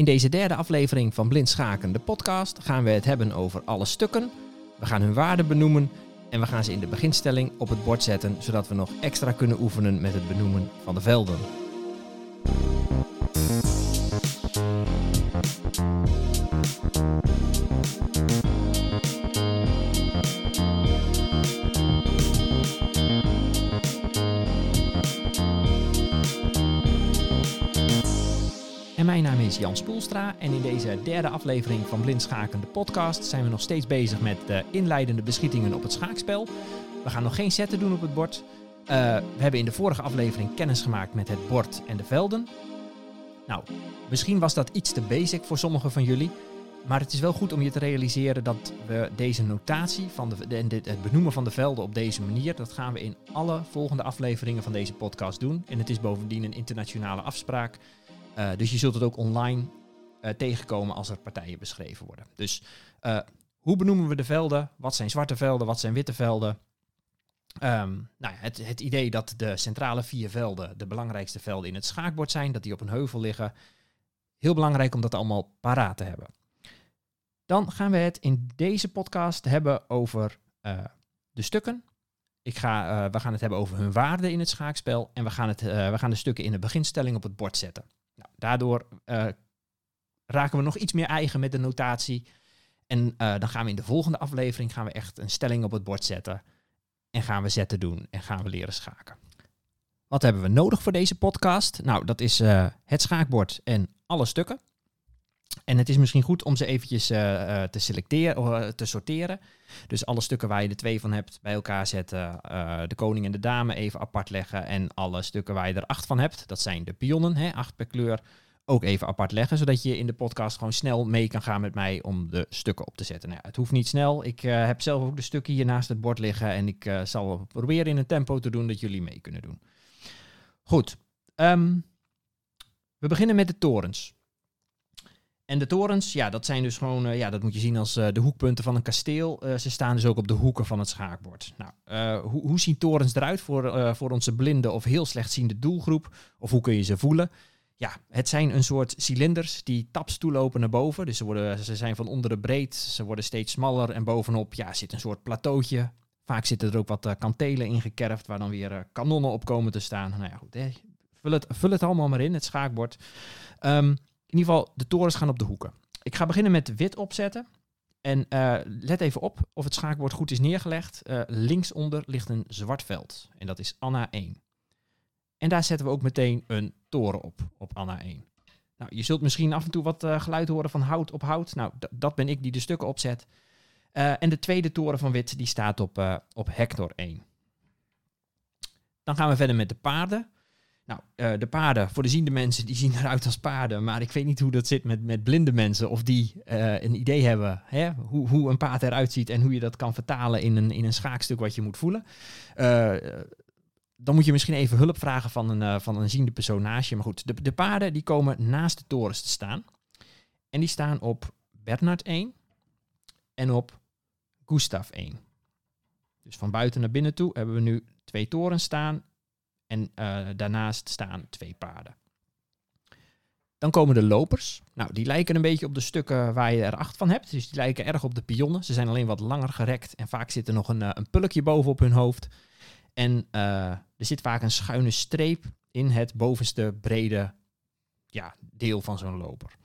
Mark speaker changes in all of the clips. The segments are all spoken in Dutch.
Speaker 1: In deze derde aflevering van Blind Schaken, de podcast, gaan we het hebben over alle stukken. We gaan hun waarde benoemen en we gaan ze in de beginstelling op het bord zetten, zodat we nog extra kunnen oefenen met het benoemen van de velden. Mijn naam is Jan Spoelstra en in deze derde aflevering van Blind Schaken, de podcast, zijn we nog steeds bezig met de inleidende beschietingen op het schaakspel. We gaan nog geen zetten doen op het bord. Uh, we hebben in de vorige aflevering kennis gemaakt met het bord en de velden. Nou, misschien was dat iets te basic voor sommigen van jullie. Maar het is wel goed om je te realiseren dat we deze notatie van de, dit, het benoemen van de velden op deze manier, dat gaan we in alle volgende afleveringen van deze podcast doen. En het is bovendien een internationale afspraak. Uh, dus je zult het ook online uh, tegenkomen als er partijen beschreven worden. Dus uh, hoe benoemen we de velden? Wat zijn zwarte velden? Wat zijn witte velden? Um, nou het, het, idee dat de centrale vier velden de belangrijkste velden in het schaakbord zijn, dat die op een heuvel liggen. Heel belangrijk om dat allemaal paraat te hebben. Dan gaan we het in deze podcast hebben over de stukken. Ik ga, we gaan het hebben over hun waarde in het schaakspel. En we gaan, het, we gaan de stukken in de beginstelling op het bord zetten. Nou, daardoor uh, raken we nog iets meer eigen met de notatie. En uh, dan gaan we in de volgende aflevering gaan we echt een stelling op het bord zetten. En gaan we zetten doen en gaan we leren schaken. Wat hebben we nodig voor deze podcast? Nou, dat is uh, het schaakbord en alle stukken. En het is misschien goed om ze eventjes uh, te selecteren, uh, te sorteren. Dus alle stukken waar je de twee van hebt bij elkaar zetten. De koning en de dame even apart leggen. En alle stukken waar je er acht van hebt, dat zijn de pionnen, hè, acht per kleur, ook even apart leggen. Zodat je in de podcast gewoon snel mee kan gaan met mij om de stukken op te zetten. Nou, het hoeft niet snel. Ik heb zelf ook de stukken hier naast het bord liggen. En ik zal proberen in een tempo te doen dat jullie mee kunnen doen. Goed. Um, we beginnen met de torens. En de torens, ja, dat zijn dus gewoon, uh, ja, dat moet je zien als uh, de hoekpunten van een kasteel. Uh, ze staan dus ook op de hoeken van het schaakbord. Nou, hoe, hoe zien torens eruit voor, voor onze blinde of heel slechtziende doelgroep? Of hoe kun je ze voelen? Ja, het zijn een soort cilinders die taps toelopen naar boven. Dus ze, worden, ze zijn van onderen breed, ze worden steeds smaller en bovenop ja, zit een soort plateautje. Vaak zitten er ook wat kantelen ingekerfd waar dan weer kanonnen op komen te staan. Nou ja, goed, hè. Vul, het, vul het allemaal maar in, het schaakbord. Um, in ieder geval, de torens gaan op de hoeken. Ik ga beginnen met wit opzetten. En uh, let even op of het schaakbord goed is neergelegd. Uh, linksonder ligt een zwart veld. En dat is Anna 1. En daar zetten we ook meteen een toren op, op Anna 1. Nou, je zult misschien af en toe wat uh, geluid horen van hout op hout. Nou, dat ben ik die de stukken opzet. en de tweede toren van wit, die staat op, op Hector 1. Dan gaan we verder met de paarden. Nou, uh, de paarden, voor de ziende mensen, die zien eruit als paarden. Maar ik weet niet hoe dat zit met, met blinde mensen. Of die uh, een idee hebben hè, hoe, hoe een paard eruit ziet en hoe je dat kan vertalen in een, in een schaakstuk wat je moet voelen. Uh, dan moet je misschien even hulp vragen van een, van een ziende persoon naast je. Maar goed, de, de paarden die komen naast de torens te staan. En die staan op Bernard 1 en op Gustav 1. Dus van buiten naar binnen toe hebben we nu twee torens staan en uh, daarnaast staan twee paarden. Dan komen de lopers. Nou, die lijken een beetje op de stukken waar je er acht van hebt. Dus die lijken erg op de pionnen. Ze zijn alleen wat langer gerekt. En vaak zit er nog een, uh, een pulkje boven op hun hoofd. En uh, er zit vaak een schuine streep in het bovenste brede ja, deel van zo'n loper.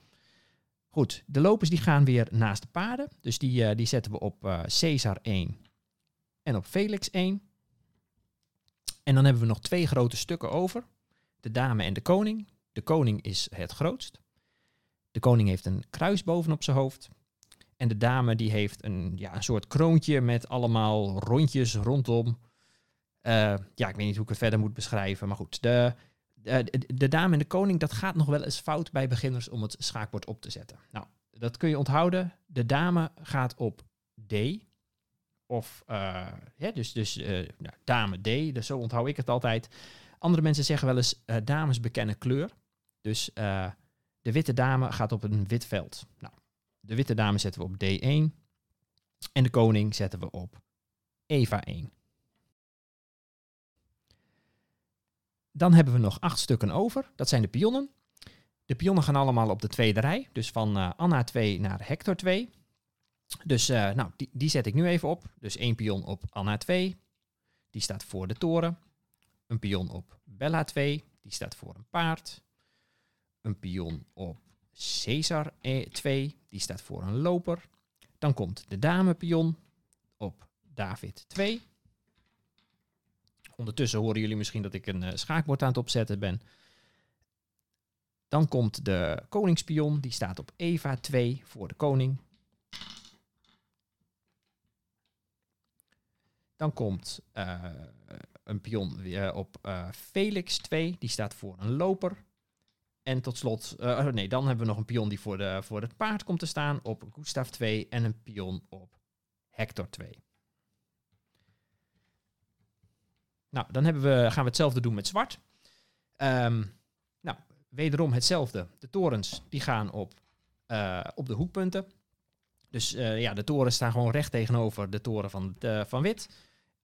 Speaker 1: Goed, de lopers die gaan weer naast de paarden. Dus die, die zetten we op Caesar 1 en op Felix 1. En dan hebben we nog twee grote stukken over. De dame en de koning. De koning is het grootst. De koning heeft een kruis bovenop zijn hoofd. En de dame die heeft een, ja, een soort kroontje met allemaal rondjes rondom. Uh, ja, ik weet niet hoe ik het verder moet beschrijven. Maar goed, de, de, de, dame en de koning, dat gaat nog wel eens fout bij beginners om het schaakbord op te zetten. Nou, dat kun je onthouden. De dame gaat op D. Of, uh, ja, dus, dus nou, dame D, dus zo onthoud ik het altijd. Andere mensen zeggen wel eens, uh, dames bekennen kleur. Dus de witte dame gaat op een wit veld. Nou, de witte dame zetten we op D1. En de koning zetten we op Eva 1. Dan hebben we nog acht stukken over. Dat zijn de pionnen. De pionnen gaan allemaal op de tweede rij, dus van Anna 2 naar Hector 2. Dus uh, nou, die, die zet ik nu even op. Dus één pion op Anna 2, die staat voor de toren. Een pion op Bella 2, die staat voor een paard. Een pion op Caesar 2, die staat voor een loper. Dan komt de dame pion op David 2. Ondertussen horen jullie misschien dat ik een uh, schaakbord aan het opzetten ben. Dan komt de koningspion, die staat op Eva 2 voor de koning. Dan komt uh, een pion weer op uh, Felix 2, die staat voor een loper. En tot slot, uh, nee, dan hebben we nog een pion die voor, de, voor het paard komt te staan op Gustav 2 en een pion op Hector 2. Nou, dan hebben we, gaan we hetzelfde doen met zwart. Um, nou, wederom hetzelfde. De torens die gaan op, op de hoekpunten. Dus ja, de torens staan gewoon recht tegenover de toren van, van wit.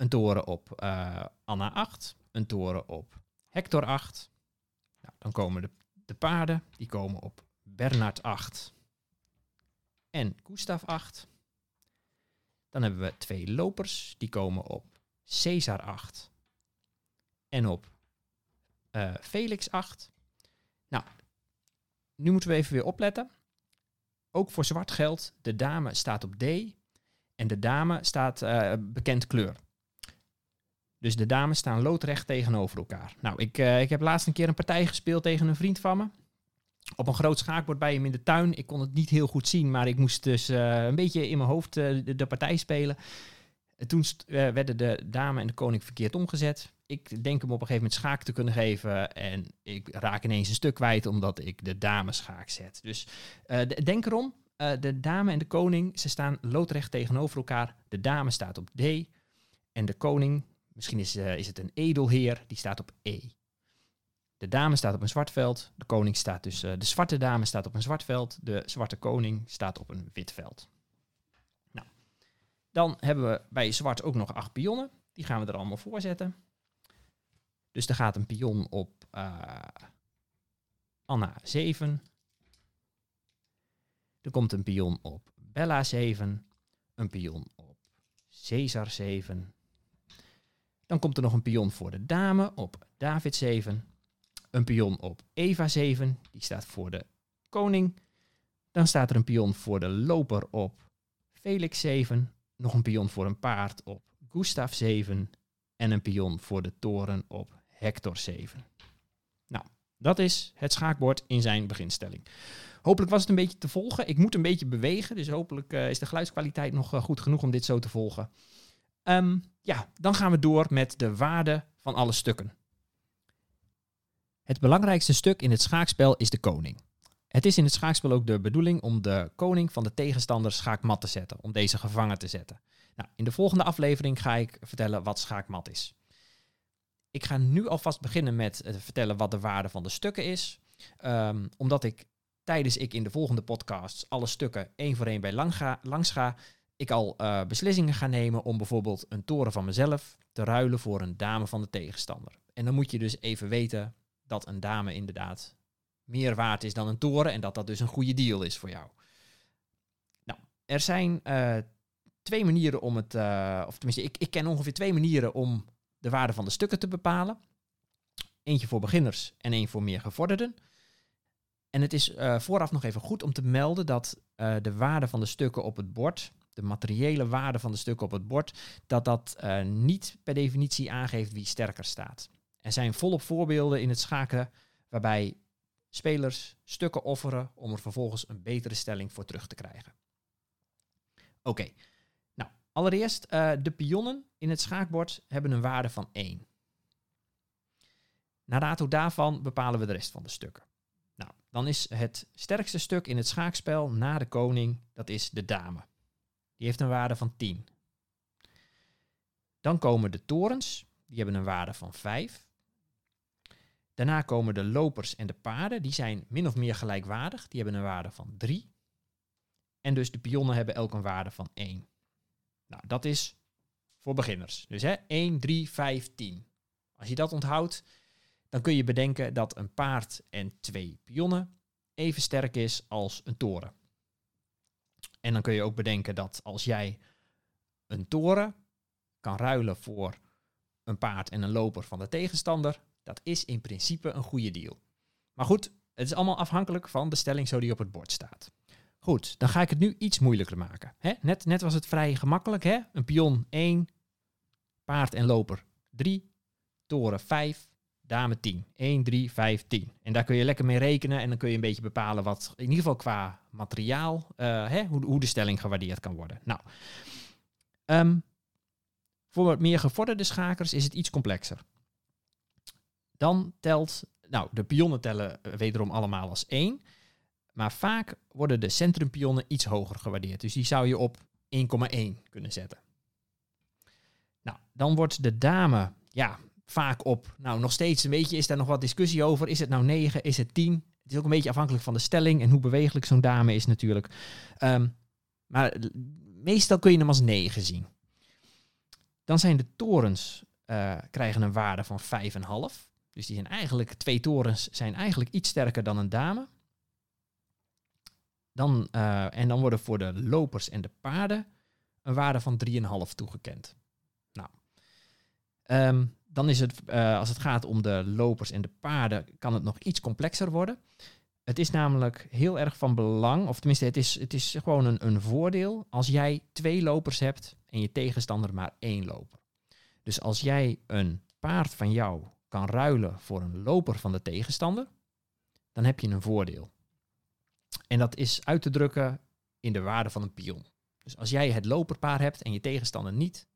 Speaker 1: Een toren op uh, Anna 8. Een toren op Hector 8. Nou, dan komen de, de paarden. Die komen op Bernard 8. En Gustav 8. Dan hebben we twee lopers. Die komen op Caesar 8 en op uh, Felix 8. Nou, nu moeten we even weer opletten. Ook voor zwart geldt, de dame staat op D en de dame staat uh, bekend kleur. Dus de dames staan loodrecht tegenover elkaar. Nou, ik, uh, ik heb laatst een keer een partij gespeeld tegen een vriend van me. Op een groot schaakbord bij hem in de tuin. Ik kon het niet heel goed zien, maar ik moest dus uh, een beetje in mijn hoofd de, de, partij spelen. En toen werden de dame en de koning verkeerd omgezet ik denk hem op een gegeven moment schaak te kunnen geven. En ik raak ineens een stuk kwijt omdat ik de dame schaak zet. Dus denk erom, de dame en de koning, ze staan loodrecht tegenover elkaar. De dame staat op D en de koning, misschien is, uh, is het een edelheer, die staat op E. De dame staat op een zwart veld, de koning staat dus, de zwarte dame staat op een zwart veld, de zwarte koning staat op een wit veld. Nou, dan hebben we bij zwart ook nog acht pionnen. Die gaan we er allemaal voor zetten. Dus er gaat een pion op uh, Anna 7. Er komt een pion op Bella 7. Een pion op Caesar 7. Dan komt er nog een pion voor de dame op David 7. Een pion op Eva 7. Die staat voor de koning. Dan staat er een pion voor de loper op Felix 7. Nog een pion voor een paard op Gustav 7. En een pion voor de toren op Hector 7. Nou, dat is het schaakbord in zijn beginstelling. Hopelijk was het een beetje te volgen. Ik moet een beetje bewegen, dus hopelijk uh, is de geluidskwaliteit nog uh, goed genoeg om dit zo te volgen. Um, ja, dan gaan we door met de waarde van alle stukken. Het belangrijkste stuk in het schaakspel is de koning. Het is in het schaakspel ook de bedoeling om de koning van de tegenstander schaakmat te zetten, om deze gevangen te zetten. Nou, in de volgende aflevering ga ik vertellen wat schaakmat is. Ik ga nu alvast beginnen met vertellen wat de waarde van de stukken is. Um, omdat ik tijdens ik in de volgende podcasts alle stukken één voor één bij lang ga, langs ga, ik al uh, beslissingen ga nemen om bijvoorbeeld een toren van mezelf te ruilen voor een dame van de tegenstander. En dan moet je dus even weten dat een dame inderdaad meer waard is dan een toren en dat dat dus een goede deal is voor jou. Nou, er zijn uh, twee manieren om het, uh, of tenminste, ik, ik ken ongeveer twee manieren om de waarde van de stukken te bepalen. Eentje voor beginners en één voor meer gevorderden. En het is vooraf nog even goed om te melden dat de waarde van de stukken op het bord, de materiële waarde van de stukken op het bord, dat dat uh, niet per definitie aangeeft wie sterker staat. Er zijn volop voorbeelden in het schaken waarbij spelers stukken offeren om er vervolgens een betere stelling voor terug te krijgen. Oké, okay. Allereerst, uh, de pionnen in het schaakbord hebben een waarde van 1. Na dato daarvan bepalen we de rest van de stukken. Nou, dan is het sterkste stuk in het schaakspel na de koning, dat is de dame. Die heeft een waarde van 10. Dan komen de torens, die hebben een waarde van 5. Daarna komen de lopers en de paarden, die zijn min of meer gelijkwaardig, die hebben een waarde van 3. En dus de pionnen hebben elk een waarde van 1. Nou, dat is voor beginners. Dus hè, 1, 3, 5, 10. Als je dat onthoudt, dan kun je bedenken dat een paard en twee pionnen even sterk is als een toren. En dan kun je ook bedenken dat als jij een toren kan ruilen voor een paard en een loper van de tegenstander, dat is in principe een goede deal. Maar goed, het is allemaal afhankelijk van de stelling zo die op het bord staat. Goed, dan ga ik het nu iets moeilijker maken. Hè? Net, net was het vrij gemakkelijk. Hè? Een pion 1, paard en loper 3, toren 5, dame 10. 1, 3, 5, 10. En daar kun je lekker mee rekenen en dan kun je een beetje bepalen wat, in ieder geval qua materiaal, uh, hè, hoe, hoe, de stelling gewaardeerd kan worden. Nou, um, voor wat meer gevorderde schakers is het iets complexer. Dan telt, nou, de pionnen tellen wederom allemaal als 1. Maar vaak worden de centrumpionnen iets hoger gewaardeerd. Dus die zou je op 1,1 kunnen zetten. Nou, dan wordt de dame ja, vaak op, nou nog steeds een beetje is daar nog wat discussie over. Is het nou 9, is het 10? Het is ook een beetje afhankelijk van de stelling en hoe bewegelijk zo'n dame is natuurlijk. Um, maar meestal kun je hem als 9 zien. Dan zijn de torens, uh, krijgen een waarde van 5,5. Dus die zijn eigenlijk, twee torens zijn eigenlijk iets sterker dan een dame. Dan, uh, en dan worden voor de lopers en de paarden een waarde van 3,5 toegekend. Nou, um, dan is het, uh, als het gaat om de lopers en de paarden, kan het nog iets complexer worden. Het is namelijk heel erg van belang, of tenminste, het is, het is gewoon een, een voordeel als jij twee lopers hebt en je tegenstander maar één loper. Dus als jij een paard van jou kan ruilen voor een loper van de tegenstander, dan heb je een voordeel. En dat is uit te drukken in de waarde van een pion. Dus als jij het loperpaar hebt en je tegenstander niet,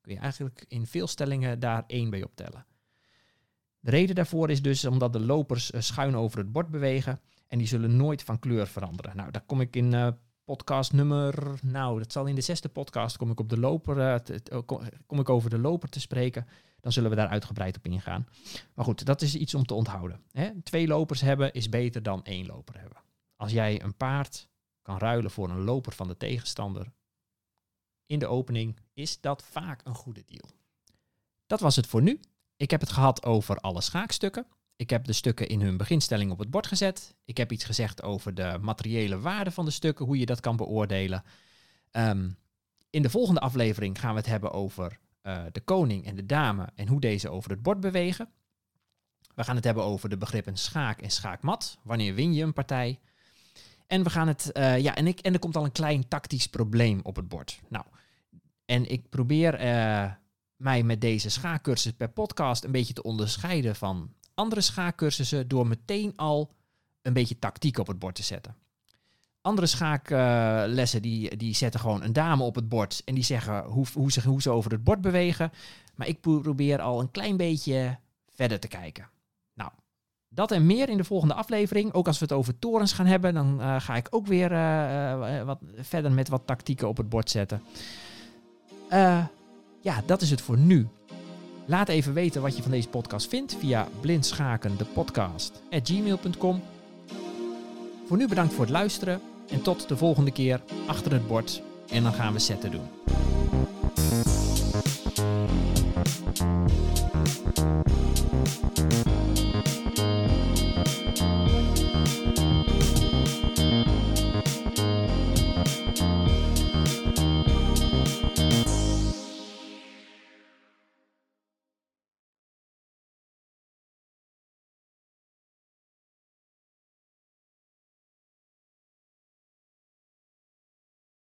Speaker 1: kun je eigenlijk in veel stellingen daar één bij optellen. De reden daarvoor is dus omdat de lopers eh, schuin over het bord bewegen en die zullen nooit van kleur veranderen. Nou, daar kom ik in uh, podcast nummer, nou, dat zal in de zesde podcast, kom ik op de loper, uh, kom ik over de loper te spreken. Dan zullen we daar uitgebreid op ingaan. Maar goed, dat is iets om te onthouden. Hè? Twee lopers hebben is beter dan één loper hebben. Als jij een paard kan ruilen voor een loper van de tegenstander in de opening, is dat vaak een goede deal. Dat was het voor nu. Ik heb het gehad over alle schaakstukken. Ik heb de stukken in hun beginstelling op het bord gezet. Ik heb iets gezegd over de materiële waarde van de stukken, hoe je dat kan beoordelen. Um, in de volgende aflevering gaan we het hebben over uh, de koning en de dame en hoe deze over het bord bewegen. We gaan het hebben over de begrippen schaak en schaakmat. Wanneer win je een partij? En we gaan het, uh, ja, en, ik, en er komt al een klein tactisch probleem op het bord. Nou, en ik probeer uh, mij met deze schaakcursus per podcast een beetje te onderscheiden van andere schaakcursussen door meteen al een beetje tactiek op het bord te zetten. Andere schaaklessen die, die zetten gewoon een dame op het bord en die zeggen hoe, hoe, ze, hoe ze over het bord bewegen. Maar ik probeer al een klein beetje verder te kijken. Dat en meer in de volgende aflevering. Ook als we het over torens gaan hebben, dan uh, ga ik ook weer uh, wat verder met wat tactieken op het bord zetten. ja, dat is het voor nu. Laat even weten wat je van deze podcast vindt via blindschakendepodcast.gmail.com Voor nu bedankt voor het luisteren en tot de volgende keer achter het bord en dan gaan we zetten doen.